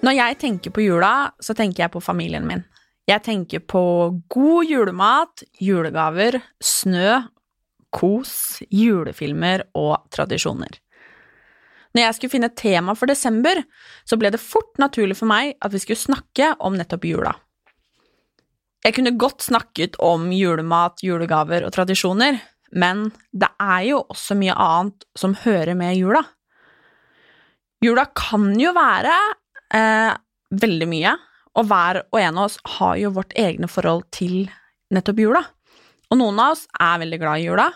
Når jeg tenker på jula, så tenker jeg på familien min. Jeg tenker på god julemat, julegaver, snø, kos, julefilmer og tradisjoner. Når jeg skulle finne et tema for desember, så ble det fort naturlig for meg at vi skulle snakke om nettopp jula. Jeg kunne godt snakket om julemat, julegaver og tradisjoner, men det er jo også mye annet som hører med jula. Jula kan jo være eh, veldig mye, og hver og en av oss har jo vårt egne forhold til nettopp jula. Og noen av oss er veldig glad i jula,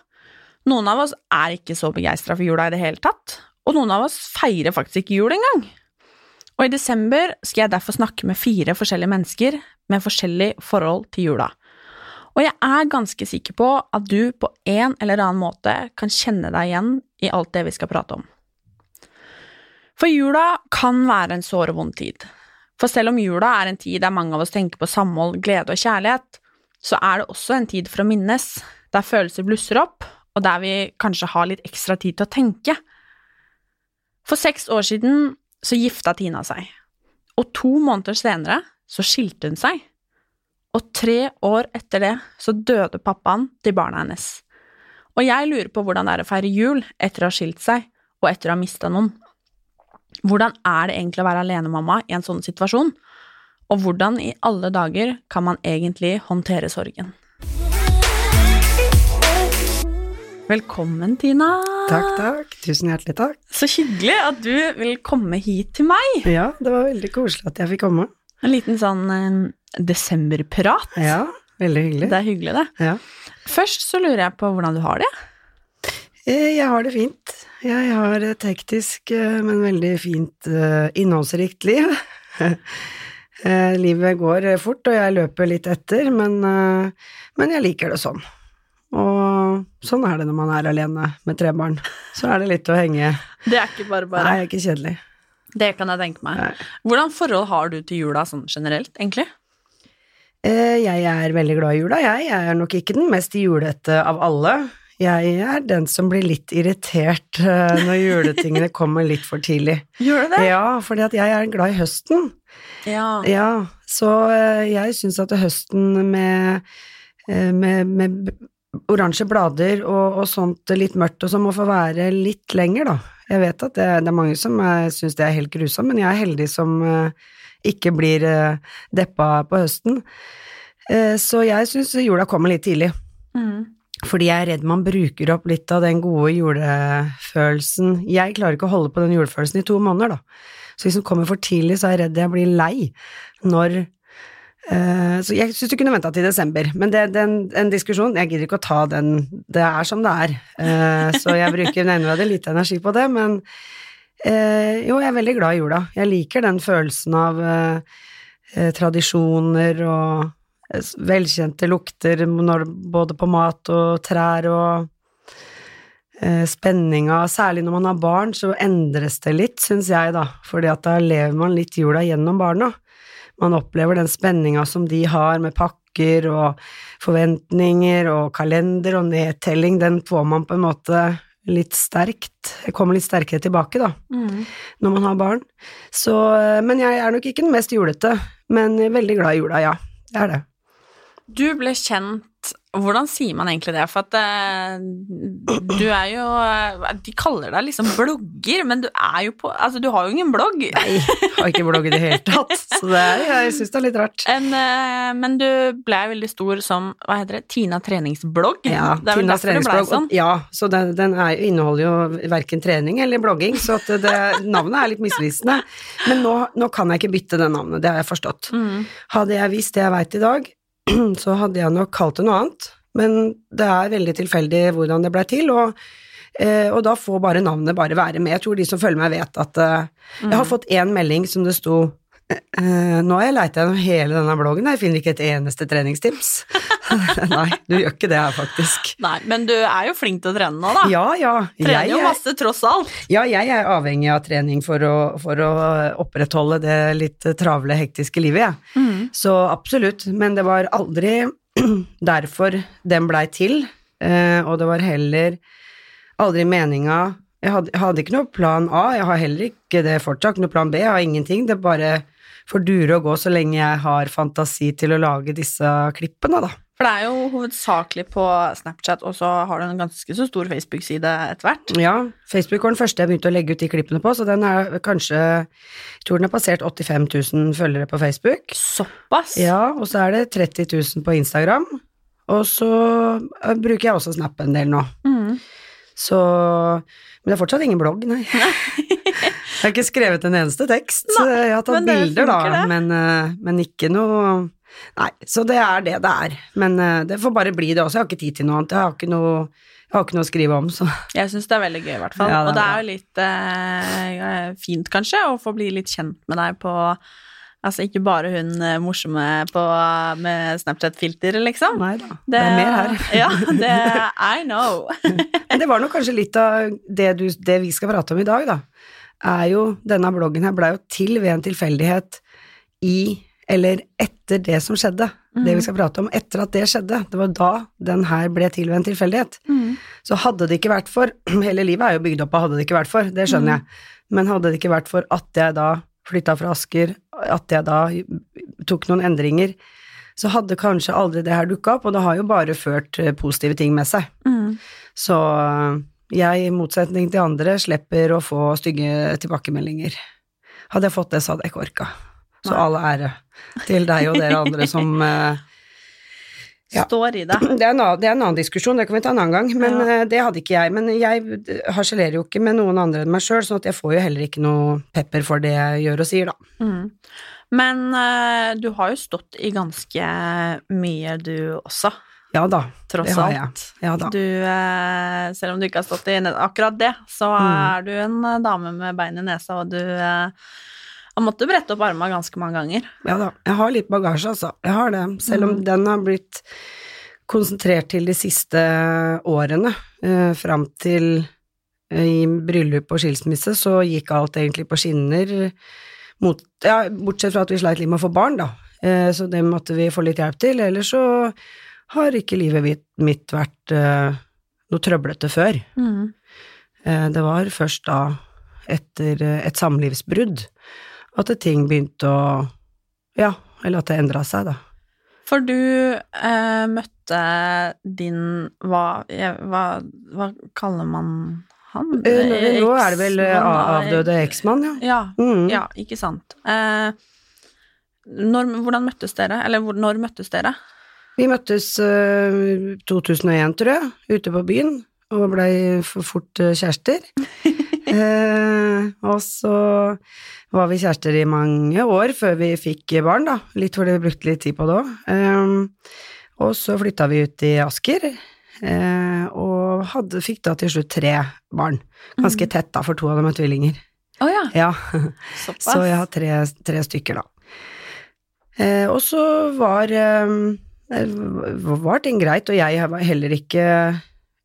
noen av oss er ikke så begeistra for jula i det hele tatt, og noen av oss feirer faktisk ikke jul engang. Og i desember skal jeg derfor snakke med fire forskjellige mennesker med forskjellig forhold til jula. Og jeg er ganske sikker på at du på en eller annen måte kan kjenne deg igjen i alt det vi skal prate om. For jula kan være en sår og vond tid. For selv om jula er en tid der mange av oss tenker på samhold, glede og kjærlighet, så er det også en tid for å minnes, der følelser blusser opp, og der vi kanskje har litt ekstra tid til å tenke. For seks år siden så gifta Tina seg, og to måneder senere så skilte hun seg. Og tre år etter det så døde pappaen til barna hennes. Og jeg lurer på hvordan det er å feire jul etter å ha skilt seg, og etter å ha mista noen. Hvordan er det egentlig å være alenemamma i en sånn situasjon? Og hvordan i alle dager kan man egentlig håndtere sorgen? Velkommen, Tina. Takk, takk. Tusen hjertelig takk. Så hyggelig at du vil komme hit til meg. Ja, det var veldig koselig at jeg fikk komme. En liten sånn eh, desemberprat. Ja, veldig hyggelig. Det er hyggelig, det. Ja. Først så lurer jeg på hvordan du har det. Eh, Jeg har det fint. Jeg har et hektisk, eh, men veldig fint, eh, innholdsrikt liv. Eh, Livet går fort, og jeg løper litt etter, men, men jeg liker det sånn. Og sånn er det når man er alene med tre barn. Så er det litt å henge Det er ikke bare Nei, bare. det er ikke kjedelig. Det kan jeg tenke meg. Nei. Hvordan forhold har du til jula sånn generelt, egentlig? Jeg er veldig glad i jula, jeg. Jeg er nok ikke den mest julete av alle. Jeg er den som blir litt irritert eh, når juletingene kommer litt for tidlig. Gjør du det? Ja, fordi at jeg er glad i høsten. Ja. Ja, så eh, jeg syns at høsten med, eh, med, med oransje blader og, og sånt litt mørkt og sånn må få være litt lenger, da. Jeg vet at det, det er mange som syns det er helt grusomt, men jeg er heldig som ikke blir deppa på høsten. Så jeg syns jula kommer litt tidlig. Mm. Fordi jeg er redd man bruker opp litt av den gode julefølelsen. Jeg klarer ikke å holde på den julefølelsen i to måneder, da. Så hvis den kommer for tidlig, så er jeg redd jeg blir lei når uh, Så jeg syns du kunne venta til desember, men det er en, diskusjon. Jeg gidder ikke å ta den. Det er som det er. Uh, så jeg bruker nevneverdig lite energi på det, men uh, jo, jeg er veldig glad i jula. Jeg liker den følelsen av tradisjoner og velkjente lukter både på mat og trær og eh, spenninga, særlig når man har barn, så endres det litt, syns jeg, da, fordi at da lever man litt jula gjennom barna. Man opplever den spenninga som de har med pakker og forventninger og kalender og nedtelling, den får man på en måte litt sterkt, kommer litt sterkere tilbake, da, Mm. når man har barn. Så, eh, men jeg er nok ikke den mest julete, men veldig glad i jula, ja. Det er det. Du ble kjent Hvordan sier man egentlig det? For at eh, du er jo eh, De kaller deg liksom blogger, men du er jo på Altså, du har jo ingen blogg. Nei, jeg har ikke blogg i det hele tatt, så det er, jeg syns det er litt rart. En, eh, men du ble veldig stor som hva heter det, Tina treningsblogg? Ja, det er vel ble treningsblogg. sånn? og- Ja, så den, den er, inneholder jo verken trening eller blogging, så det, navnet er litt misvisende. Men nå, nå kan jeg ikke bytte det navnet, det har jeg forstått. Mm. Hadde jeg visst det jeg veit i dag, så hadde jeg nok kalt det noe annet. Men det er veldig tilfeldig hvordan det blei til, og, eh, og da får bare navnet bare være med. Jeg tror de som følger meg, vet at eh, Jeg Mm. har fått én melding som det sto eh, Nå har jeg leita gjennom hele denne bloggen, jeg finner ikke et eneste treningstips. Nei, du gjør ikke det her, faktisk. Nei, men du er jo flink til å trene nå, da. Ja, ja. Trener jo masse, tross alt. ja, jeg er avhengig av trening for å, for å opprettholde det litt travle, hektiske livet, jeg. Så absolutt, men det var aldri derfor den blei til, eh, og det var heller aldri meninga jeg hadde, jeg hadde ikke noe plan A, jeg har heller ikke det fortsatt, noe plan B, jeg har ingenting, det bare får dure og gå så lenge jeg har fantasi til å lage disse klippene, da. For det er jo hovedsakelig på Snapchat, og så har du en ganske så stor Facebook-side etter hvert. Ja, Facebook var den første jeg begynte å legge ut de klippene på, så den er kanskje Jeg tror den har passert 85 000 følgere på Facebook. Såpass? Ja, og så er det 30 000 på Instagram. Og så øh, bruker jeg også Snap en del nå. Mm. Så Men det er fortsatt ingen blogg, nei. jeg har ikke skrevet en eneste tekst. Nei, jeg har tatt bilder, da, men, øh, men ikke noe Nei, så det er det det er. Men øh, det får bare bli det også. Jeg har ikke tid til noe annet. Jeg har ikke noe, jeg har ikke noe å skrive om, så Jeg syns det er veldig gøy, i hvert fall. Ja, det og det er jo litt eh, fint, kanskje, å få bli litt kjent med deg på Altså ikke bare hun eh, morsomme på, med Snapchat-filter, liksom. nei da. Det, er mer her. ja, det I know. Men det var nok kanskje litt av det, du, det vi skal prate om i dag, da. Er jo Denne bloggen her blei jo til ved en tilfeldighet i eller etter det som skjedde. Det vi skal prate om etter at det skjedde. Det var da den her ble til ved en tilfeldighet. Så hadde det ikke vært for Hele livet er jo bygd opp av hadde det ikke vært for, det skjønner jeg. Men hadde det ikke vært for at jeg da flytta fra Asker, at jeg da tok noen endringer, så hadde kanskje aldri det her dukka opp, og det har jo bare ført eh, positive ting med seg. Så øh, jeg, i motsetning til andre, slipper å få stygge tilbakemeldinger. Hadde jeg fått det, så hadde jeg ikke orka. Så all ære til deg og dere andre som øh, Ja. Står i det. det, er en det er en annen diskusjon, det kan vi ta en annen gang, men Ja. øh, det hadde ikke jeg. Men jeg harselerer jo ikke med noen andre enn meg sjøl, sånn at jeg får jo heller ikke noe pepper for det jeg gjør og sier, da. Mm. Men eh, du har jo stått i ganske mye, du også, Ja da, tross det har jeg. Ja. Du, eh, selv om du ikke har stått i akkurat det, så Mm. er du en eh, dame med bein i nesa, og du eh, har måttet brette opp armene ganske mange ganger. Ja da, jeg har litt bagasje, altså. Jeg har det. Selv om den har blitt konsentrert til de siste årene. Eh, fram til i bryllup og skilsmisse så gikk alt egentlig på skinner. Mot, ja, bortsett fra at vi sleit litt med å få barn, da. Så det måtte vi få litt hjelp til. Ellers så har ikke livet mitt, vært eh, noe trøblete før. Eh, det var først da, etter eh, et samlivsbrudd, at ting begynte å Ja, eller at det endra seg, da. For du eh, møtte din hva, hva, hva kaller man han? Eh, nå- er det vel avdøde eksmann, ja. Ja, Mm. ja, ikke sant. Eh, når, hvordan møttes dere? Eller når møttes dere? Vi møttes uh, 2001, tror jeg, ute på byen, og blei for fort eh, kjærester. Eh, og så var vi kjærester i mange år før vi fikk barn, da. Litt fordi vi brukte litt tid på det òg. og så flytta vi ut i Asker, eh, og hadde, fikk da til slutt tre barn. Ganske tett, da, for to av dem er tvillinger. Oh, ja, Ja. Så jeg har tre, tre stykker, da. Eh, og så var, eh, var ting greit, og jeg var heller ikke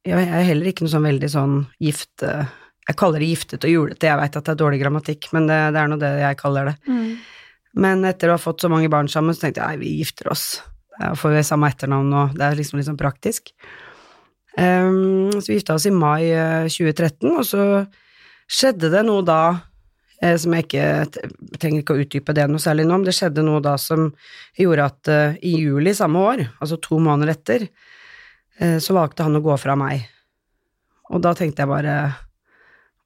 Jeg er heller ikke noe sånn veldig sånn gift... eh, Jeg kaller det giftet og julete, jeg veit at det er dårlig grammatikk, men det, det er nå det jeg kaller det. Mm. Men etter å ha fått så mange barn sammen, så tenkte jeg nei, vi gifter oss. Da får vi samme etternavn og det er liksom litt sånn praktisk. Um, så vi gifta oss i mai eh, 2013, og så skjedde det noe da eh, som jeg ikke trenger ikke å utdype det noe særlig nå, men det skjedde noe da som gjorde at eh, i juli samme år, altså to måneder etter, eh, så valgte han å gå fra meg. Og da tenkte jeg bare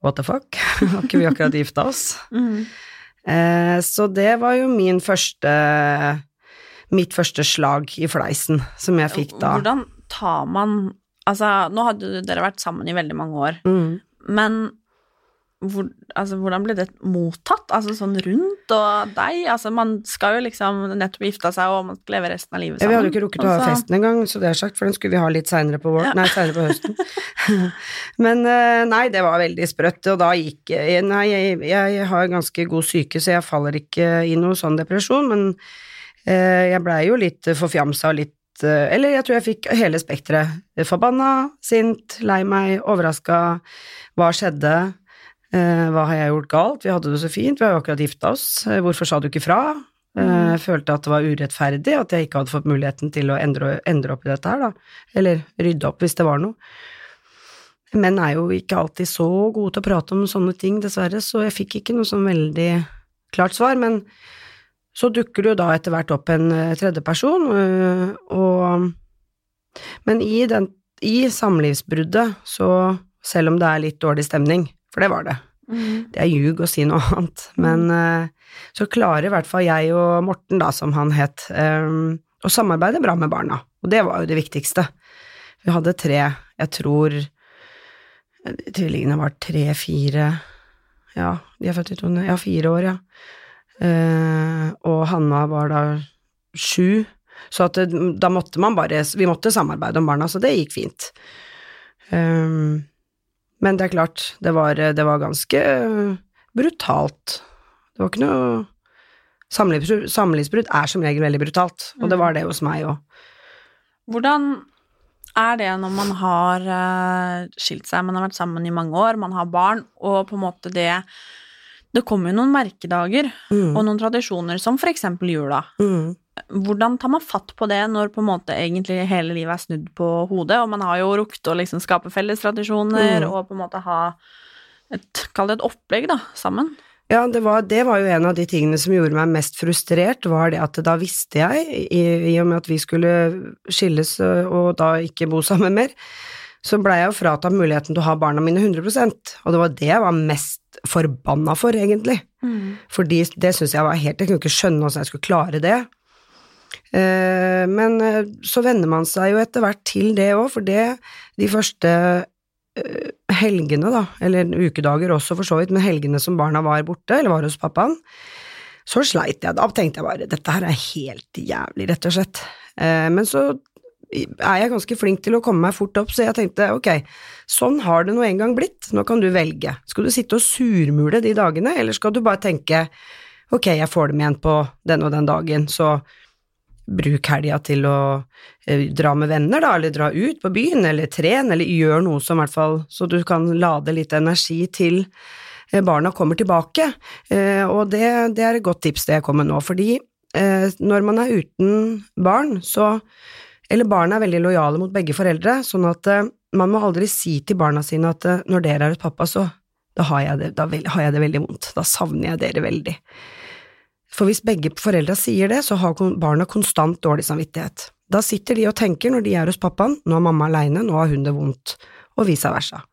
what the fuck? Har ikke vi akkurat gifta oss? Mm. så det var jo min første Mitt første slag i fleisen som jeg fikk da. Hvordan tar man Altså, nå hadde dere vært sammen i veldig mange år, Mm. men hvor, altså, hvordan ble det mottatt? Altså sånn rundt og deg? Altså, man skal jo liksom nettopp gifta seg, og man skal leve resten av livet Ja, sammen. vi hadde jo ikke rukket å ha Altså, festen engang, så det er sagt, for den skulle vi ha litt seinere på vår... Ja. på høsten. Men eh, nei, det var veldig sprøtt, og da gikk Nei, jeg, jeg har ganske god syke, så jeg faller ikke i noe sånn depresjon, men eh, jeg blei jo litt forfjamsa og litt eh, Eller jeg tror jeg fikk hele spekteret. Forbanna, sint, lei meg, overraska. Hva skjedde? Eh, hva har jeg gjort galt? Vi hadde det så fint, vi har jo akkurat gifta oss. Eh, hvorfor sa du ikke fra? jeg følte at det var urettferdig, at jeg ikke hadde fått muligheten til å endre, endre opp i dette her, da. Eller rydde opp hvis det var noe. Menn er jo ikke alltid så gode til å prate om sånne ting, dessverre, så jeg fikk ikke noe sånn veldig klart svar, men så dukker det jo da etter hvert opp en eh, tredjeperson, og Men i, den, i samlivsbruddet, så selv om det er litt dårlig stemning, for det var det, mm. det er ljug å si noe annet, men uh, så klarer i hvert fall jeg og Morten, da, som han het, um, å samarbeide bra med barna, og det var jo det viktigste. Vi hadde tre, jeg tror eh, tvillingene var tre-fire, ja, de er født i to, ja, fire år, ja. Uh, og Hanna var da sju, så at det, da måtte man bare, vi måtte samarbeide om barna, så det gikk fint. Um, men det er klart, det var, det var ganske brutalt. Det var ikke noe Samlivsbrudd er som regel veldig brutalt, og det var det hos meg òg. Hvordan er det når man har eh, skilt seg, man har vært sammen i mange år, man har barn, og på en måte det Det kommer jo noen merkedager Mm. og noen tradisjoner, som for eksempel jula. Mm. Hvordan tar man fatt på det når på en måte egentlig hele livet er snudd på hodet, og man har jo rukket å liksom skape felles tradisjoner Mm. og på en måte ha et, kall det et opplegg, da, sammen? Ja, det var, det var jo en av de tingene som gjorde meg mest frustrert, var det at da visste jeg, i, i og med at vi skulle skilles og da ikke bo sammen mer, så blei jeg jo fratatt muligheten til å ha barna mine 100% og det var det jeg var mest forbanna for, egentlig. Fordi det syns jeg var helt Jeg kunne ikke skjønne åssen jeg skulle klare det. Eh, men eh, så venner man seg jo etter hvert til det òg, for det de første eh, helgene, da, eller ukedager også for så vidt, men helgene som barna var borte, eller var hos pappaen, så sleit jeg. Da tenkte jeg bare dette her er helt jævlig, rett og slett. Men så er jeg ganske flink til å komme meg fort opp, så jeg tenkte ok, sånn har det nå en gang blitt, nå kan du velge. Skal du sitte og surmule de dagene, eller skal du bare tenke ok, jeg får dem igjen på den og den dagen, så bruk helga til å eh, dra med venner, da, eller dra ut på byen, eller trene, eller gjør noe som hvert fall så du kan lade litt energi til eh, barna kommer tilbake. Eh, og det, det er et godt tips det jeg kommer nå, fordi når man er uten barn, så Eller barna er veldig lojale mot begge foreldre, sånn at man må aldri si til barna sine at når dere er hos pappa, så da har jeg det, da har jeg det veldig vondt, da savner jeg dere veldig. For hvis begge foreldra sier det, så har barna konstant dårlig samvittighet. Da sitter de og tenker når de er hos pappaen, nå er mamma aleine, nå har hun det vondt, og vice versa.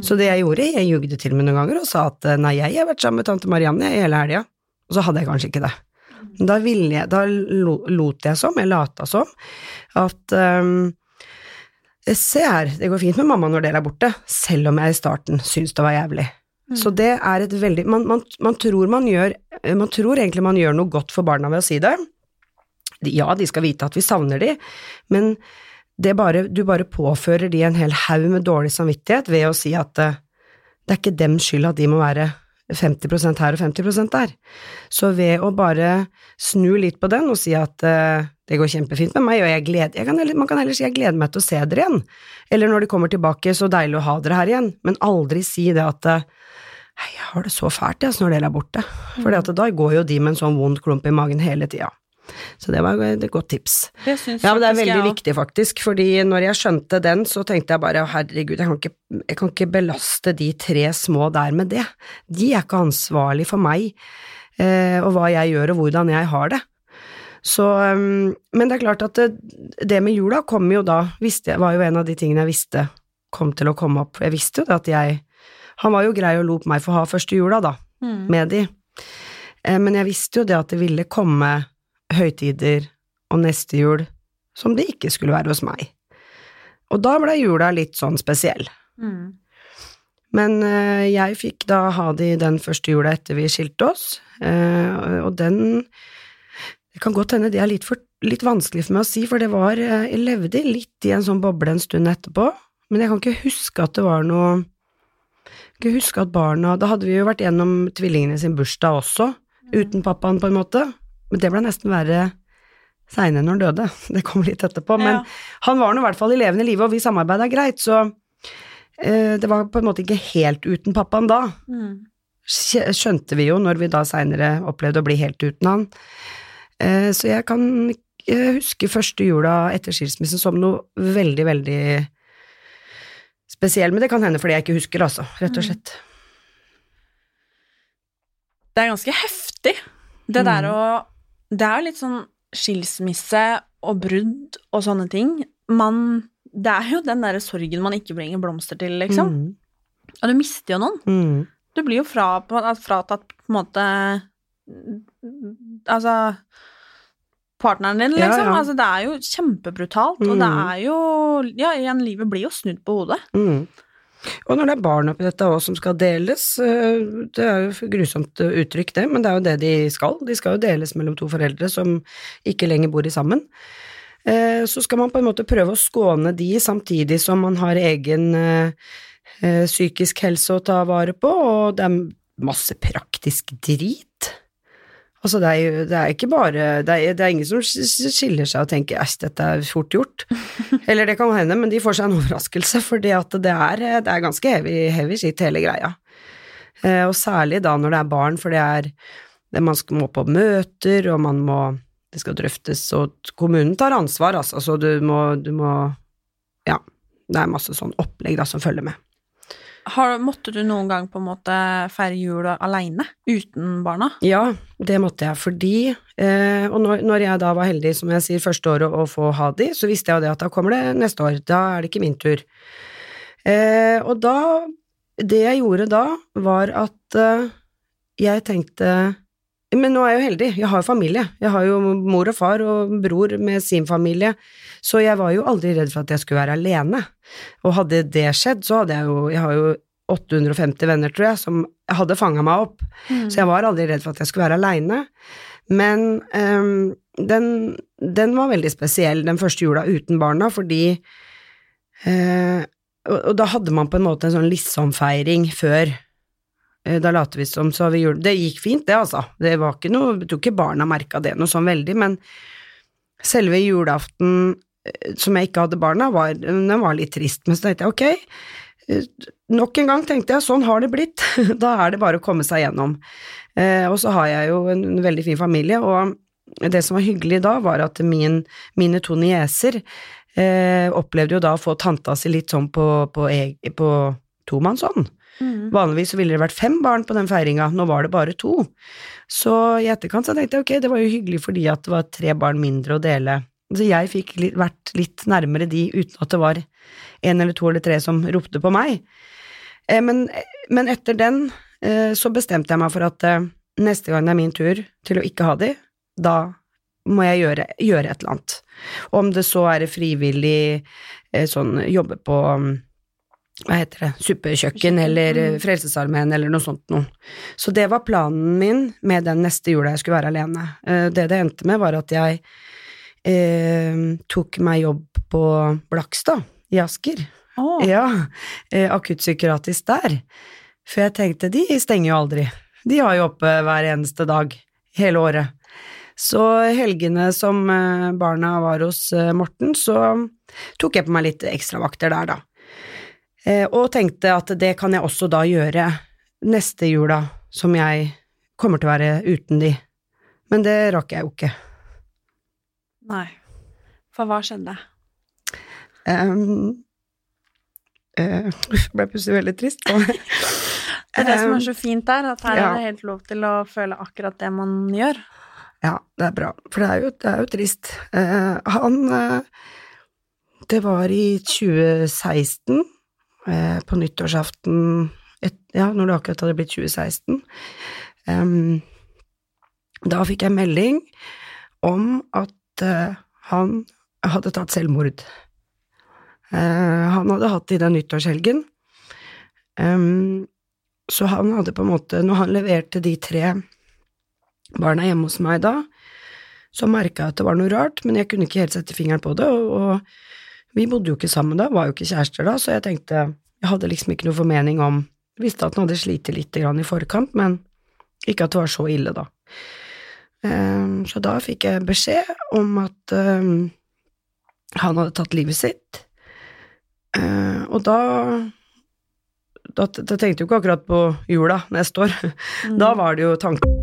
Så det jeg gjorde, jeg jugde til meg noen ganger og sa at eh, nei, jeg har vært sammen med tante Marianne i hele helga, og så hadde jeg kanskje ikke det. Men Da, ville jeg, da lot jeg som, jeg lata som, at um, Se her, det går fint med mamma når dere er borte, selv om jeg i starten syntes det var jævlig. Så det er et veldig man, man, man tror man gjør Man tror egentlig man gjør noe godt for barna ved å si det. Ja, de skal vite at vi savner de, men det bare, du bare påfører de en hel haug med dårlig samvittighet ved å si at eh, det er ikke dems skyld at de må være 50% her og 50% der. Så ved å bare snu litt på den og si at uh, det går kjempefint med meg, og jeg gleder, jeg kan heller, man kan heller si jeg gleder meg til å se dere igjen, eller når de kommer tilbake, så deilig å ha dere her igjen, men aldri si det at uh, jeg har det så fælt jeg, når dere er borte, for da går jo de med en sånn vond klump i magen hele tida. Så det var et godt tips. Det Ja, men det er veldig viktig, faktisk, fordi når jeg skjønte den, så tenkte jeg bare herregud, jeg kan ikke, jeg kan ikke belaste de tre små der med det. De er ikke ansvarlig for meg, eh, og hva jeg gjør og hvordan jeg har det. Så, um, men det er klart at det, det med jula kom jo da, visste, var jo en av de tingene jeg visste kom til å komme opp. Jeg visste jo det at jeg Han var jo grei og lot meg få ha første jula, da, med de. Eh, Men jeg visste jo det at det ville komme høytider og neste jul som det ikke skulle være hos meg. Og da ble jula litt sånn spesiell. Mm. Men eh, jeg fikk da ha de den første jula etter vi skilte oss, eh, og den Det kan godt hende det er litt, for, litt vanskelig for meg å si, for det var eh, Jeg levde litt i en sånn boble en stund etterpå, men jeg kan ikke huske at det var noe ikke huske at barna Da hadde vi jo vært gjennom tvillingene sin bursdag også, uten pappaen, på en måte, men det ble nesten verre seinere når han døde. Det kom litt etterpå, men Ja. han var nå i hvert fall i levende live, og vi samarbeida greit, så eh, det var på en måte ikke helt uten pappaen da. Mm. Skjønte vi jo når vi da seinere opplevde å bli helt uten han. Eh, så jeg kan huske første jula etter skilsmissen som noe veldig, veldig spesiell, men det kan hende fordi jeg ikke husker, altså, rett og slett. Det er ganske heftig, det der å Det er jo litt sånn skilsmisse og brudd og sånne ting. Man Det er jo den derre sorgen man ikke bringer blomster til, liksom. Mm. Og du mister jo noen. Mm. Du blir jo fra, fratatt på en måte Altså Partneren din, liksom. ja. Altså, det er jo kjempebrutalt, og det Mm. er jo Ja, igjen, livet blir jo snudd på hodet. Mm. Og når det er barn oppi dette også som skal deles, eh, det er jo grusomt uttrykk det, men det er jo det de skal. De skal jo deles mellom to foreldre som ikke lenger bor i sammen. Eh, Så skal man på en måte prøve å skåne de samtidig som man har egen eh, psykisk helse å ta vare på, og det er masse praktisk drit. Altså, det er jo det er ikke bare Det er, det er ingen som skiller seg og tenker 'æsj, dette er fort gjort'. Eller det kan hende, men de får seg en overraskelse, for det, er, det er ganske heavy, heavy shit, hele greia. Eh, og særlig da når det er barn, for det er det man skal, må på møter, og man må Det skal drøftes, og kommunen tar ansvar, altså, så du må, du må Ja, det er masse sånn opplegg da som følger med. Har, måtte du noen gang på en måte feire jul aleine, uten barna? Ja, det måtte jeg, fordi eh, Og når, når jeg da var heldig, som jeg sier, første året å få ha de, så visste jeg jo det at da kommer det neste år, da er det ikke min tur. Eh, og da Det jeg gjorde da, var at eh, jeg tenkte Men nå er jeg jo heldig, jeg har jo familie. Jeg har jo mor og far og bror med sin familie, så jeg var jo aldri redd for at jeg skulle være alene. Og hadde det skjedd, så hadde jeg jo Jeg har jo 850 venner, tror jeg, som hadde fanga meg opp. Så jeg var aldri redd for at jeg skulle være aleine. Men um, den, den var veldig spesiell, den første jula uten barna, fordi uh, og, og da hadde man på en måte en sånn liksom-feiring før. Eh, Da later vi som så vi gjorde Det gikk fint, det, altså. Det var ikke noe Jeg tror ikke barna merka det noe sånn veldig, men selve julaften eh, som jeg ikke hadde barna, var, den var litt trist. Men så tenkte jeg ok, eh, nok en gang tenkte jeg sånn har det blitt. da er det bare å komme seg gjennom. Og så har jeg jo en, veldig fin familie, og det som var hyggelig da, var at min, mine to nieser eh, opplevde jo da å få tanta si litt sånn på, på, eg- på tomannshånd. Vanligvis så ville det vært fem barn på den feiringa, nå var det bare to. Så i etterkant så tenkte jeg ok, det var jo hyggelig fordi at det var tre barn mindre å dele. Så jeg fikk litt, vært litt nærmere de uten at det var en eller to eller tre som ropte på meg. Eh, men, men etter den eh, så bestemte jeg meg for at eh, neste gang det er min tur til å ikke ha de, da må jeg gjøre, gjøre et eller annet. Om det så er frivillig eh, sånn jobbe på mm, hva heter det, suppekjøkken eller eh, Frelsesarmeen eller noe sånt noe. Så det var planen min med den neste jula jeg skulle være alene. Eh, Det det endte med, var at jeg eh, tok meg jobb på Blakstad i Asker. Oh. Ja, eh, akuttpsykiatrisk der. For jeg tenkte, de stenger jo aldri. De har jo oppe hver eneste dag, hele året. Så helgene som barna var hos Morten, så tok jeg på meg litt ekstravakter der, da. Eh, Og tenkte at det kan jeg også da gjøre neste jula, som jeg kommer til å være uten de. Men det rakk jeg jo ikke. nei. For hva skjedde? Um, uh, ble plutselig veldig trist. Det er det som er så fint der, at her Ja. er det helt lov til å føle akkurat det man gjør. Ja, det er bra, for det er jo, det er jo trist. Uh, han uh, Det var i 2016, eh, på nyttårsaften et, Ja, når det akkurat hadde blitt 2016. Um, da fikk jeg melding om at uh, han hadde tatt selvmord. Uh, han hadde hatt det i den nyttårshelgen. Um, så han hadde på en måte Når han leverte de tre barna hjemme hos meg da, så merka jeg at det var noe rart, men jeg kunne ikke helt sette fingeren på det, og, og vi bodde jo ikke sammen da, var jo ikke kjærester da, så jeg tenkte Jeg hadde liksom ikke noe formening om Visste at han hadde slitt litt grann i forkant, men ikke at det var så ille, da. Ehm, så da fikk jeg beskjed om at ehm, han hadde tatt livet sitt, Eh, og da da, tenkte jeg jo ikke akkurat på jula neste år. Da var det jo tanken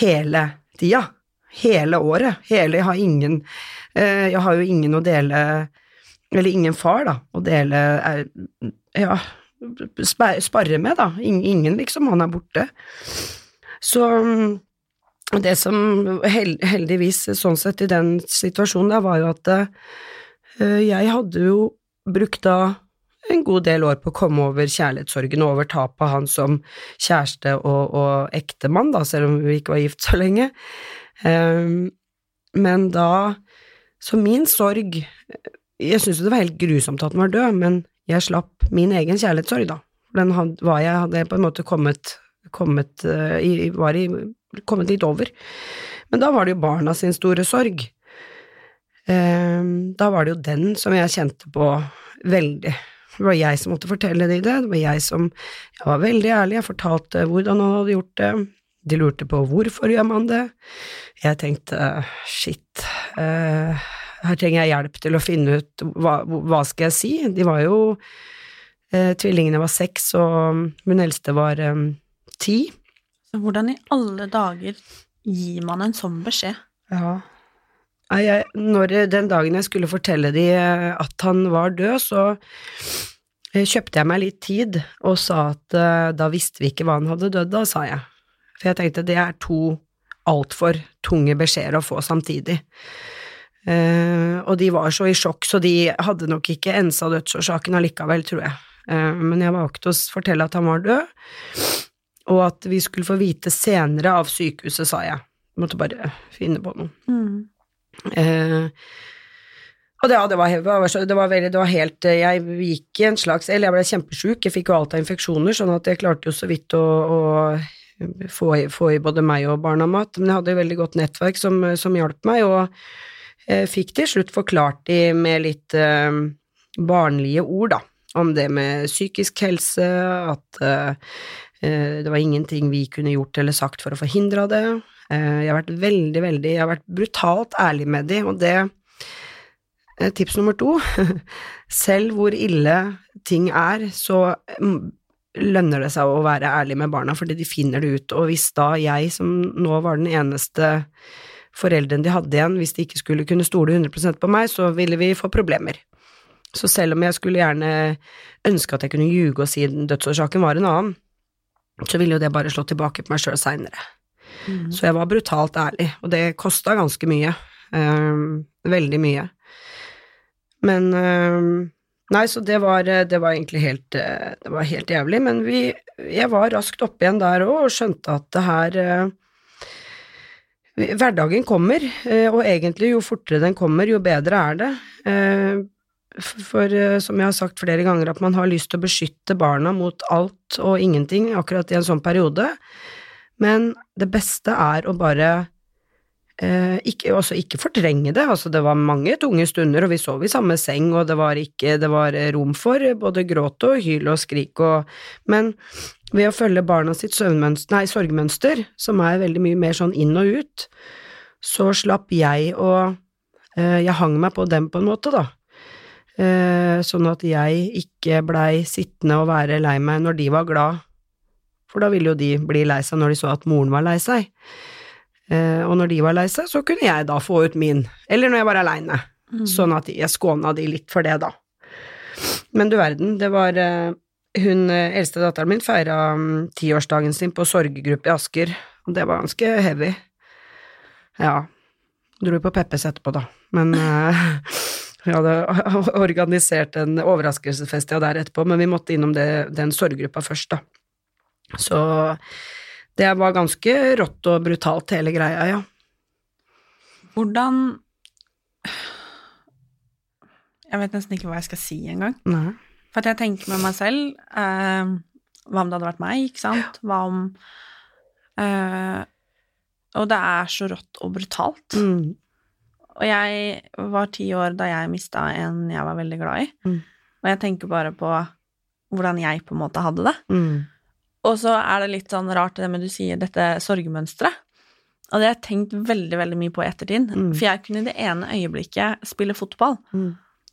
hele tida. Hele året. Hele Jeg har ingen eh, Jeg har jo ingen å dele Eller ingen far, da, å dele eh, Ja, spa- sparre med, da. Ingen, liksom. Han er borte. Så det som hel, heldigvis, sånn sett, i den situasjonen da, var jo at eh, jeg hadde jo brukt da en god del år på å komme over kjærlighetssorgen og over tapet av han som kjæreste og, og ektemann, da, selv om vi ikke var gift så lenge. Um, men da Så min sorg Jeg syntes det var helt grusomt at han var død, men jeg slapp min egen kjærlighetssorg, da. Den var jeg, hadde på en måte kommet, kommet, uh, i, i, kommet litt over. Men da var det jo barna sin store sorg. Um, da var det jo den som jeg kjente på veldig. Det var jeg som måtte fortelle dem det, det var jeg som Jeg var veldig ærlig, jeg fortalte hvordan han hadde gjort det. De lurte på hvorfor gjør man det. Jeg tenkte shit, uh, her trenger jeg hjelp til å finne ut hva, hva skal jeg si. De var jo uh, Tvillingene var seks, og min eldste var um, ti. Så hvordan i alle dager gir man en sånn beskjed? Ja. Jeg, når, den dagen jeg skulle fortelle de eh, at han var død, så eh, kjøpte jeg meg litt tid og sa at eh, da visste vi ikke hva han hadde dødd av, sa jeg. For jeg tenkte det er to altfor tunge beskjeder å få samtidig. Uh, og de var så i sjokk, så de hadde nok ikke ensa dødsårsaken allikevel, tror jeg. Uh, men jeg valgte å fortelle at han var død, og at vi skulle få vite senere av sykehuset, sa jeg. Måtte bare finne på noe. Eh, og det, ja, det, var, det, var, veldig, det var helt eh, Jeg gikk i en slags Eller jeg ble kjempesjuk, jeg fikk jo alt av infeksjoner, sånn at jeg klarte jo så vidt å, å få, i, få i både meg og barna mat. Men jeg hadde jo veldig godt nettverk som, som hjalp meg, og eh, fikk til slutt forklart de med litt eh, barnlige ord, da, om det med psykisk helse, at eh, eh, det var ingenting vi kunne gjort eller sagt for å forhindre det. Eh, Jeg har vært veldig, veldig Jeg har vært brutalt ærlig med de, og det eh, Tips nummer to Selv hvor ille ting er, så mm, lønner det seg å være ærlig med barna, fordi de finner det ut. Og hvis da jeg, som nå var den eneste forelderen de hadde igjen, hvis de ikke skulle kunne stole 100% på meg, så ville vi få problemer. Så selv om jeg skulle gjerne ønske at jeg kunne ljuge og si dødsårsaken var en annen, så ville jo det bare slå tilbake på meg sjøl seinere. Så jeg var brutalt ærlig, og det kosta ganske mye. Um, veldig mye. Men um, Nei, så det var, det var egentlig helt, eh, det var helt jævlig, men vi, jeg var raskt oppe igjen der òg og skjønte at det her uh, Hverdagen kommer, uh, og egentlig jo fortere den kommer, jo bedre er det. Uh, For som jeg har sagt flere ganger, at man har lyst til å beskytte barna mot alt og ingenting akkurat i en sånn periode, men det beste er å bare eh, ikke, også ikke fortrenge det. Altså, det var mange tunge stunder, og vi sov i samme seng, og det var, ikke, det var rom for både gråt og hyl og skrik og Men ved å følge barna sitt nei, sorgmønster, som er veldig mye mer sånn inn og ut, så slapp jeg å eh, Jeg hang meg på dem på en måte, da. Eh, sånn at jeg ikke blei sittende og være lei meg når de var glad, for da ville jo de bli lei seg når de så at moren var lei seg. Eh, og når de var lei seg, så kunne jeg da få ut min, eller når jeg var aleine, sånn at jeg skåna de litt for det, da. Men du verden, det var eh, Hun eh, eldste datteren min feira mm, tiårsdagen sin på sorggruppe i Asker, og det var ganske heavy. Ja. Dro på Peppes etterpå, da, men eh, vi hadde organisert en overraskelsesfest ja, der etterpå, men vi måtte innom det, den sorggruppa først, da. Så det var ganske rått og brutalt, hele greia, ja. Hvordan Jeg vet nesten ikke hva jeg skal si engang. For at jeg tenker med meg selv eh, Hva om det hadde vært meg, ikke sant? Hva om eh, Og det er så rått og brutalt. Mm. Og jeg var ti år da jeg mista en jeg var veldig glad i. Mm. Og jeg tenker bare på hvordan jeg på en måte hadde det. Mm. Og så er det litt sånn rart det med du sier dette sorgmønsteret. Og det har jeg tenkt veldig veldig mye på i ettertid. Mm. For jeg kunne i det ene øyeblikket spille fotball Mm.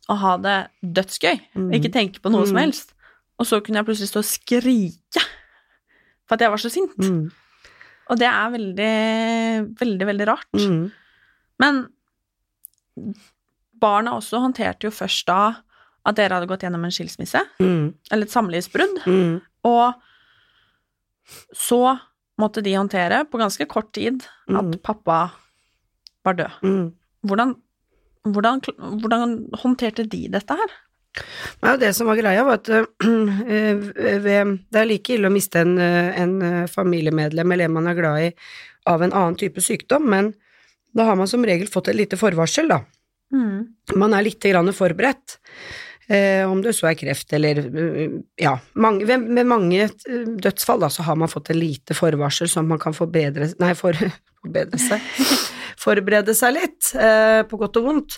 og ha det dødsgøy. Mm. Ikke tenke på noe som Mm. helst. Og så kunne jeg plutselig stå og skrike for at jeg var så sint. Mm. Og det er veldig, veldig, veldig rart. Mm. Men barna også håndterte jo først da at dere hadde gått gjennom en skilsmisse, eller et samlivsbrudd, og så måtte de håndtere, på ganske kort tid, at Mm. pappa var død. Mm. Hvordan, hvordan, hvordan håndterte de dette her? Nei, det som var greia, var at øh, ved, det er like ille å miste en, øh, en øh, familiemedlem eller en man er glad i, av en annen type sykdom, men da har man som regel fått et lite forvarsel, da. Man er litt grann forberedt. Eh, om det så er kreft eller øh, Ja, mange, ved, med mange øh, dødsfall da, så har man fått et lite forvarsel som man kan forbedre Nei, for, forbedre seg Forberede seg litt, eh, på godt og vondt.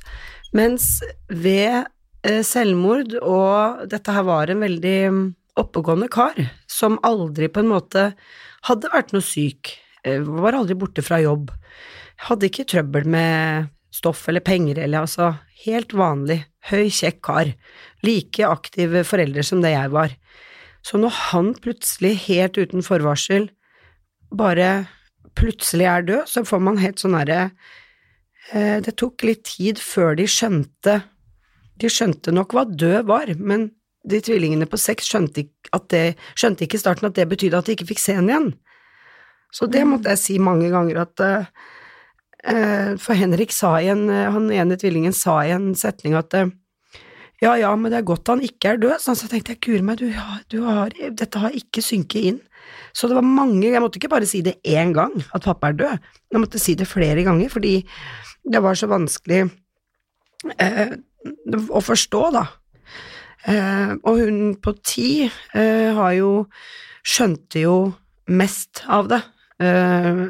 Mens ved eh, selvmord, og dette her var en veldig mm, oppegående kar, som aldri på en måte hadde vært noe syk, eh, var aldri borte fra jobb, hadde ikke trøbbel med stoff eller penger, eller altså helt vanlig, høy, kjekk kar, like aktive foreldre som det jeg var. Så når han plutselig, helt uten forvarsel, bare plutselig er død, så får man helt sånn herre eh, Det tok litt tid før de skjønte De skjønte nok hva død var, men de tvillingene på seks skjønte ikke, at det, skjønte ikke i starten at det betydde at de ikke fikk se henne igjen. Så det måtte jeg si mange ganger at eh, For Henrik sa i en eh, Han ene tvillingen sa i en setning at eh, ja, ja, men det er godt han ikke er død. så jeg tenkte jeg, guri meg, du, du har, dette har ikke synket inn. Så det var mange, jeg måtte ikke bare si det én gang, at pappa er død. Jeg måtte si det flere ganger, fordi det var så vanskelig eh, å forstå, da. Eh, og hun på ti eh, har jo skjønte jo mest av det. Eh,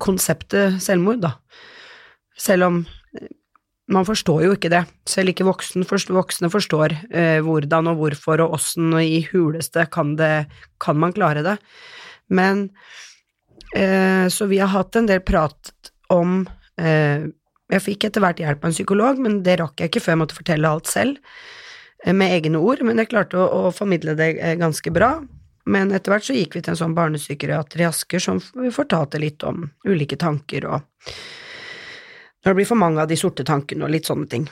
konseptet selvmord, da. Selv om eh, man forstår jo ikke det. Selv ikke voksen, forstår, voksne forstår eh, hvordan og hvorfor og åssen og i huleste kan, det, kan man klare det. Men eh, Så vi har hatt en del prat om eh, Jeg fikk etter hvert hjelp av en psykolog, men det rakk jeg ikke før jeg måtte fortelle alt selv, eh, med egne ord, men jeg klarte å, å formidle det eh, ganske bra. Men etter hvert så gikk vi til en sånn barnepsykiater i Asker som fortalte litt om ulike tanker og når det blir for mange av de sorte tankene og litt sånne ting.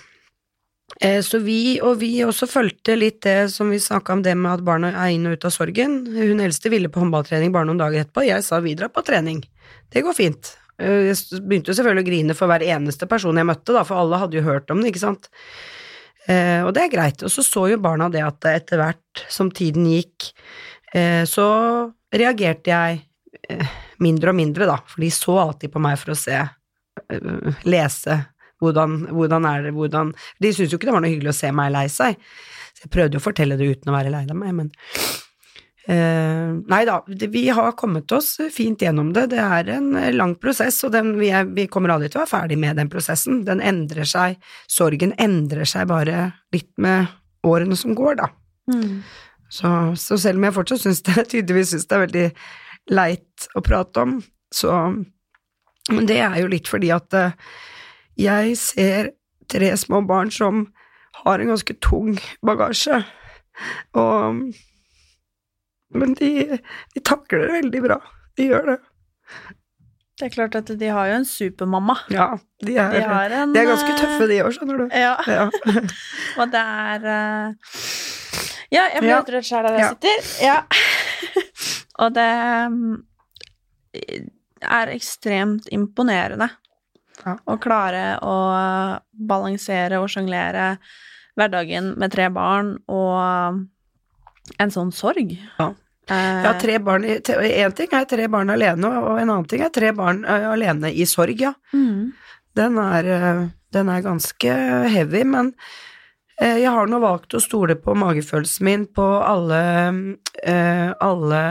Eh, Så vi, og vi også fulgte litt det som vi snakka om, det med at barna er inn og ut av sorgen. Hun eldste ville på håndballtrening bare noen dager etterpå, jeg sa vi drar på trening. Det går fint. Eh, Jeg begynte selvfølgelig å grine for hver eneste person jeg møtte, da, for alle hadde jo hørt om det, ikke sant. Eh, og det er greit. Og så så jo barna det at etter hvert som tiden gikk, så reagerte jeg eh, mindre og mindre, da, for de så alltid på meg for å se, øh, lese hvordan, hvordan er det, hvordan De syntes jo ikke det var noe hyggelig å se meg lei seg, så jeg prøvde jo å fortelle det uten å være lei meg, men Uh, Nei da, vi har kommet oss fint gjennom det. Det er en eh, lang prosess, og den, vi, er, vi kommer aldri til å være ferdig med den prosessen. Den endrer seg, sorgen endrer seg bare litt med årene som går, da. Mm. Så, så selv om jeg fortsatt syns det, tydeligvis syns det er veldig leit å prate om, så Men det er jo litt fordi at eh, jeg ser tre små barn som har en ganske tung bagasje, og Men de, de takler det veldig bra. De gjør det. Det er klart at de har jo en supermamma. Ja, de er, De en, de er ganske eh, tøffe, de òg, skjønner du. Ja. Ja. Og det er eh, Ja, jeg blir helt rørt sjæl der jeg sitter. Ja. Og det mm, er ekstremt imponerende Ja. å klare å balansere og sjonglere hverdagen med tre barn og en sånn sorg. Ja. Eh, Ja, tre barn en Én ting er tre barn alene, og en annen ting er tre barn eh, alene i sorg, ja. mm. Den er, eh, den er ganske heavy, men jeg har nå valgt å stole på magefølelsen min på alle eh, alle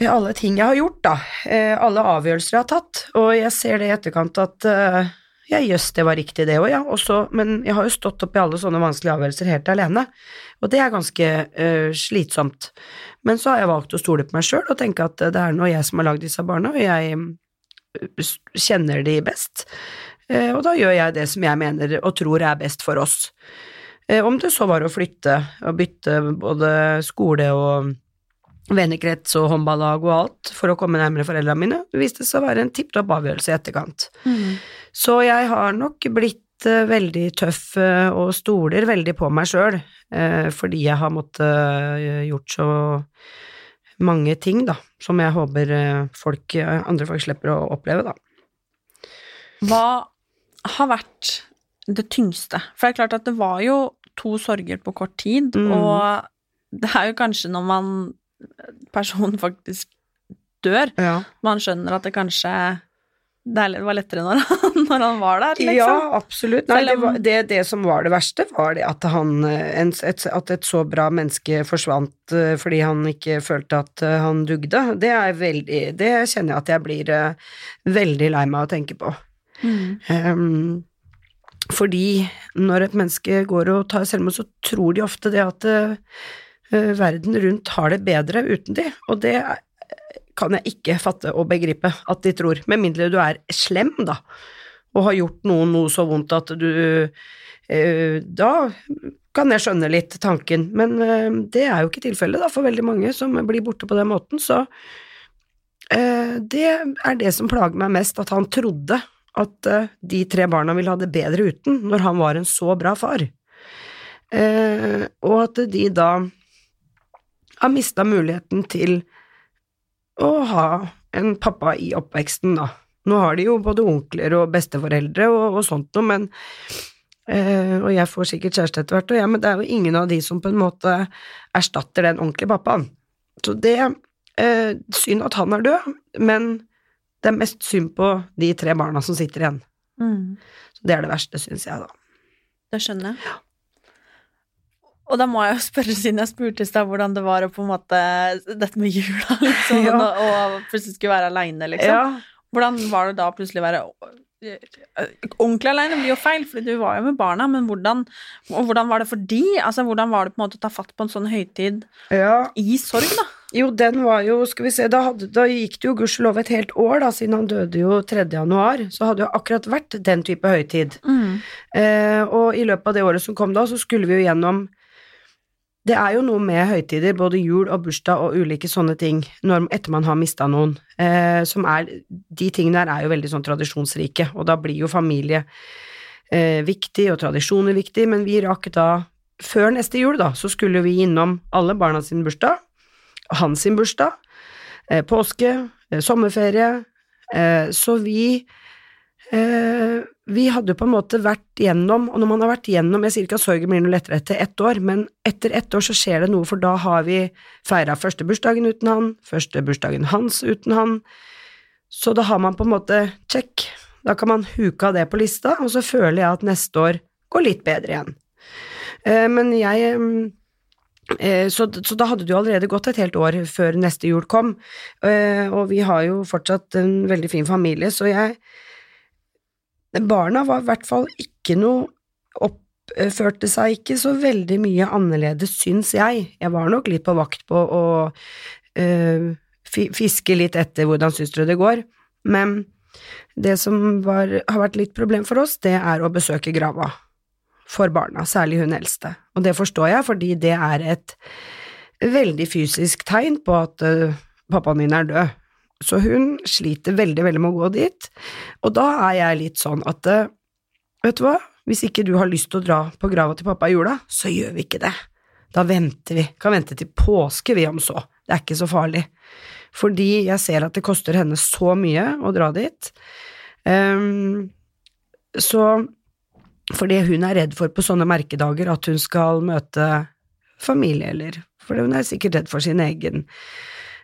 alle ting jeg har gjort, da. Eh, Alle avgjørelser jeg har tatt. Og jeg ser det i etterkant at eh, ja, jøss, det var riktig det òg, ja. Også, men jeg har jo stått opp i alle sånne vanskelige avgjørelser helt alene, og det er ganske uh, slitsomt. Men så har jeg valgt å stole på meg sjøl og tenke at eh, det er nå jeg som har lagd disse barna, og jeg eh, kjenner de best. Eh, og da gjør jeg det som jeg mener og tror er best for oss. Eh, om det så var å flytte og bytte både skole og vennekrets og håndballag og alt for å komme nærmere foreldrene mine, det viste seg å være en tipp topp avgjørelse i etterkant. Mm. Så jeg har nok blitt eh, veldig tøff og stoler veldig på meg sjøl, fordi jeg har måttet gjort så mange ting, da, som jeg håper folk, andre folk slipper å oppleve, da. Hva har vært det tyngste? For det er klart at det var jo to sorger på kort tid, Mm. og det er jo kanskje når man personen faktisk dør, Ja. man skjønner at det kanskje det var lettere når han, når han var der, liksom. Ja, absolutt. Nei, det, var, det, det som var det verste, var det at, han, en, et, at et så bra menneske forsvant eh, fordi han ikke følte at eh, han dugde. Det er veldig Det kjenner jeg at jeg blir eh, veldig lei meg å tenke på. Mm. Um, fordi når et menneske går og tar selvmord, så tror de ofte det at eh, verden rundt har det bedre uten de, og det eh, kan jeg ikke fatte og begripe at de tror, med mindre du er slem, da, og har gjort noen noe så vondt at du eh, Da kan jeg skjønne litt tanken, men eh, det er jo ikke tilfellet da, for veldig mange som blir borte på den måten, så eh, det er det som plager meg mest, at han trodde at eh, de tre barna ville ha det bedre uten, når han var en så bra far. Eh, og at de da har mista muligheten til å ha en pappa i oppveksten, da. Nå har de jo både onkler og besteforeldre og, og sånt noe, men eh, Og jeg får sikkert kjæreste etter hvert, og ja, men det er jo ingen av de som på en måte erstatter den ordentlige pappaen. Så det eh, Synd at han er død, men det er mest synd på de tre barna som sitter igjen. Mm. Så det er det verste, syns jeg, da. Det skjønner jeg. Og da må jeg jo spørre, siden jeg spurte i stad, hvordan det var å på en måte Dette med jula, liksom, Ja. og, og plutselig skulle være aleine, liksom. Hvordan var det da plutselig å være Ordentlig aleine blir jo feil, for du var jo med barna, men hvordan, hvordan var det for de? Altså, hvordan var det på en måte å ta fatt på en sånn høytid Ja. i sorg, da? Jo, den var jo, skal vi se, da, hadde, da gikk det jo gudskjelov et helt år, da, siden han døde jo 3. januar, så hadde jo akkurat vært den type høytid. Eh, og i løpet av det året som kom da, så skulle vi jo gjennom Det er jo noe med høytider, både jul og bursdag og ulike sånne ting, når, etter man har mista noen, eh, som er De tingene der er jo veldig sånn tradisjonsrike, og da blir jo familie eh, viktig, og tradisjoner viktig, men vi rakk da Før neste jul, da, så skulle vi innom alle barna sin bursdag, hans sin bursdag, eh, påske, eh, sommerferie, eh, så vi eh, vi hadde jo på en måte vært gjennom, og når man har vært gjennom Jeg sier ikke at sorgen blir noe lettere etter ett år, men etter ett år så skjer det noe, for da har vi feira første bursdagen uten han, første bursdagen hans uten han, så da har man på en måte check. Da kan man huke av det på lista, og så føler jeg at neste år går litt bedre igjen. Eh, men jeg eh, så, så, da hadde det jo allerede gått et helt år før neste jul kom, eh, og vi har jo fortsatt en veldig fin familie, så jeg Barna var i hvert fall ikke noe Oppførte seg ikke så veldig mye annerledes, syns jeg. Jeg var nok litt på vakt på å øh, fiske litt etter hvordan syns dere det går, men det som var, har vært litt problem for oss, det er å besøke grava for barna, særlig hun eldste. Og det forstår jeg, fordi det er et veldig fysisk tegn på at uh, pappaen min er død. Så hun sliter veldig, veldig med å gå dit, og da er jeg litt sånn at eh, vet du hva, hvis ikke du har lyst til å dra på grava til pappa i jula, så gjør vi ikke det. Da venter vi, kan vente til påske vi om så, det er ikke så farlig. Fordi jeg ser at det koster henne så mye å dra dit. Um, så fordi hun er redd for på sånne merkedager at hun skal møte familie, eller for hun er sikkert redd for sin egen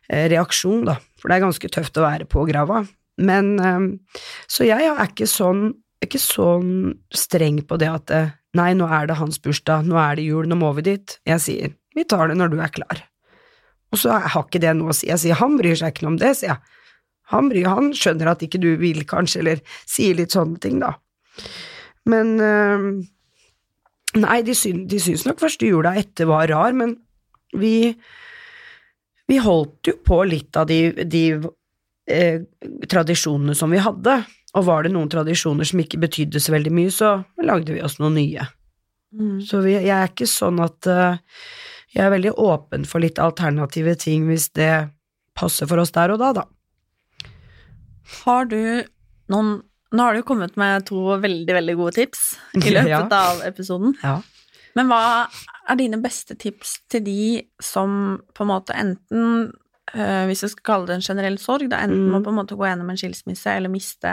Eh, reaksjon, da, for det er ganske tøft å være på grava. Men eh, Så jeg er ikke sånn, ikke sånn streng på det at eh, nei, nå er det hans bursdag, nå er det jul, nå må vi dit. Jeg sier vi tar det når du er klar. Og så har ikke det noe å si. Jeg sier han bryr seg ikke noe om det, sier jeg. Han, bryr, han skjønner at ikke du vil, kanskje, eller sier litt sånne ting, da. Men Nei, de, syn, de syns nok første jula etter var rar, men vi vi holdt jo på litt av de, de eh, tradisjonene som vi hadde, og var det noen tradisjoner som ikke betydde så veldig mye, så lagde vi oss noen nye. Mm. Så vi, jeg er ikke sånn at uh, Jeg er veldig åpen for litt alternative ting hvis det passer for oss der og da, da. Har du noen Nå har du kommet med to veldig, veldig gode tips i løpet ja. av episoden. Ja. Men hva er dine beste tips til de som på en måte enten øh, Hvis jeg skal kalle det en generell sorg, da enten mm. må på en måte gå gjennom en skilsmisse eller miste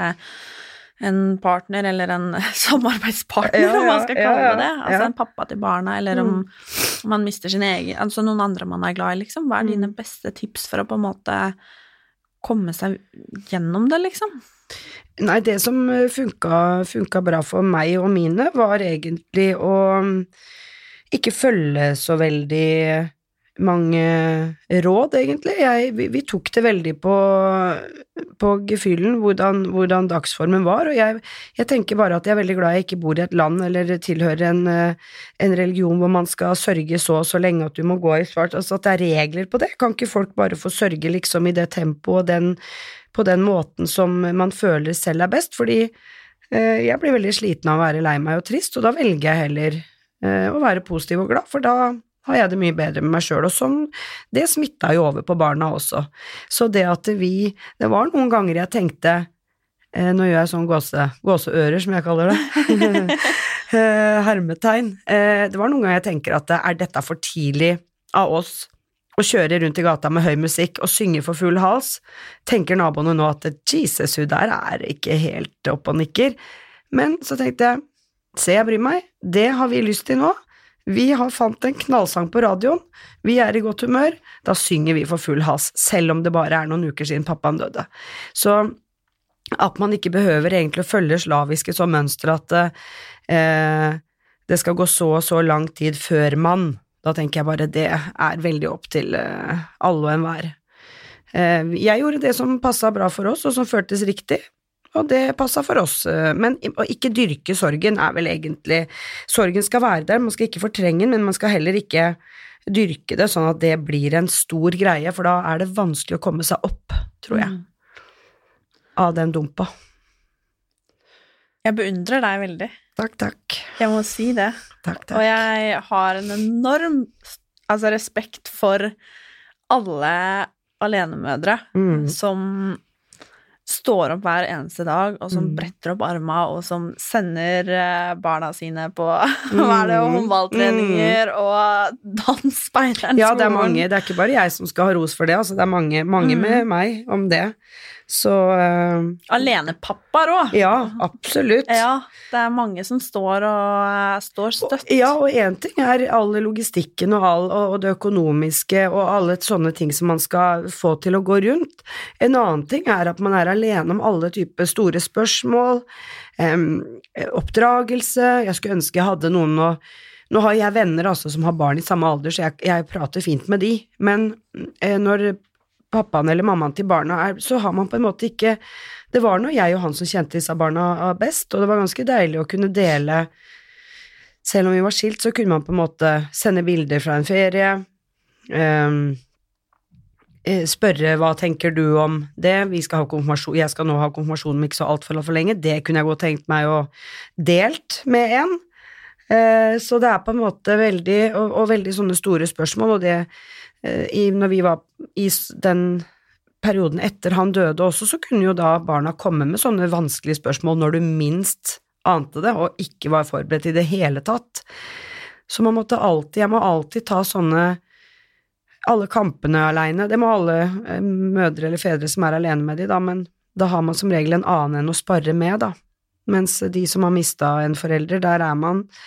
en partner eller en samarbeidspartner, ja, ja, om man skal kalle det det. Altså en pappa til barna, eller om, mm. man mister sin egen Altså noen andre man er glad i, liksom. Hva er dine mm. beste tips for å på en måte komme seg gjennom det, liksom? Nei, det som funka, funka bra for meg og mine, var egentlig å ikke følge så veldig mange råd, egentlig. Jeg, vi, vi, tok det veldig på, på gefühlen, hvordan, hvordan, dagsformen var, og jeg, jeg, tenker bare at jeg er veldig glad jeg ikke bor i et land eller tilhører en, en religion hvor man skal sørge så og så lenge at du må gå i svart, altså at det er regler på det. Kan ikke folk bare få sørge liksom i det tempoet og den, på den måten som man føler selv er best, fordi eh, jeg blir veldig sliten av å være lei meg og trist, og da velger jeg heller og være positiv og glad, for da har jeg det mye bedre med meg sjøl, og sånn, det smitta jo over på barna også. Så det at vi Det var noen ganger jeg tenkte eh, Nå gjør jeg sånn gåse, gåseører, som jeg kaller det. Eh, hermetegn. det var noen ganger jeg tenker at er dette for tidlig av oss å kjøre rundt i gata med høy musikk og synge for full hals? Tenker naboene nå at Jesus, hun der er ikke helt oppe og nikker? Men så tenkte jeg Se, jeg bryr meg. Det har vi lyst til nå. Vi har fant en knallsang på radioen. Vi er i godt humør. Da synger vi for full has, selv om det bare er noen uker siden pappaen døde. Så at man ikke behøver egentlig å følge slaviske som mønster at eh, det skal gå så og så lang tid før man Da tenker jeg bare det er veldig opp til eh, alle og enhver. Eh, jeg gjorde det som passa bra for oss, og som føltes riktig og det passa for oss. Men å ikke dyrke sorgen er vel egentlig Sorgen skal være der, man skal ikke fortrenge den, men man skal heller ikke dyrke det sånn at det blir en stor greie, for da er det vanskelig å komme seg opp, tror jeg, mm. av den dumpa. Jeg beundrer deg veldig. Takk, takk. Jeg må si det. Takk, takk. Og jeg har en enorm altså, respekt for alle alenemødre mm. som står opp hver eneste dag, og som mm. bretter opp arma, og som sender eh, barna sine på hva er det, mm. håndballtreninger mm. og dans Speideren Ja, det er mange. Det er ikke bare jeg som skal ha ros for det, altså det er mange, mange mm. med meg om det. Så uh, Alenepappaer òg. ja, absolutt. Ja, det er mange som står og eh, står støtt. Ja, og én ting er all logistikken og, all, og det økonomiske og alle sånne ting som man skal få til å gå rundt. En annen ting er at man er alene om alle typer store spørsmål, um, oppdragelse Jeg skulle ønske jeg hadde noen å Nå har jeg venner altså som har barn i samme alder, så jeg, jeg prater fint med de, men eh, når pappaen eller mammaen til barna er, så har man på en måte ikke Det var nå jeg og han som kjente disse barna best, og det var ganske deilig å kunne dele. Selv om vi var skilt, så kunne man på en måte sende bilder fra en ferie, eh, spørre hva tenker du om det, vi skal ha konfirmasjon, jeg skal nå ha konfirmasjon om ikke så altfor for lenge, det kunne jeg godt tenkt meg å delt med en. Eh, så det er på en måte veldig, og, og veldig sånne store spørsmål, og det, i, når vi var i den perioden etter han døde også, så kunne jo da barna komme med sånne vanskelige spørsmål når du minst ante det, og ikke var forberedt i det hele tatt. Så man måtte alltid, jeg må alltid ta sånne alle kampene aleine. Det må alle eh, mødre eller fedre som er alene med de, da, men da har man som regel en annen enn å spare med, da. Mens de som har mista en forelder, der er man eh,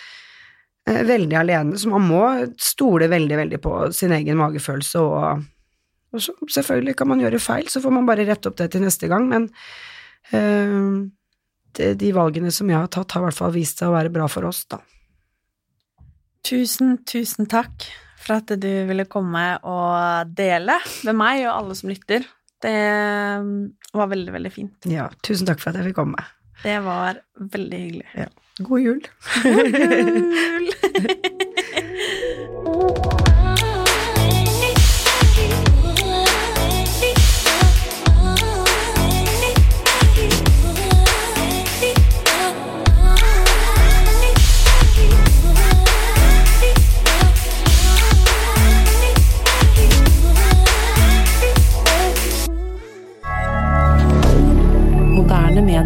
veldig alene, så man må stole veldig, veldig på sin egen magefølelse og og så selvfølgelig kan man gjøre feil, så får man bare rette opp det til neste gang, men øh, det, de valgene som jeg har tatt, har i hvert fall vist seg å være bra for oss, da. Tusen, tusen takk for at du ville komme og dele med meg og alle som lytter. Det mm, var veldig, veldig fint. Ja, tusen takk for at jeg fikk komme. Det var veldig hyggelig. God jul. God jul!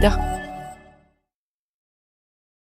D'accord.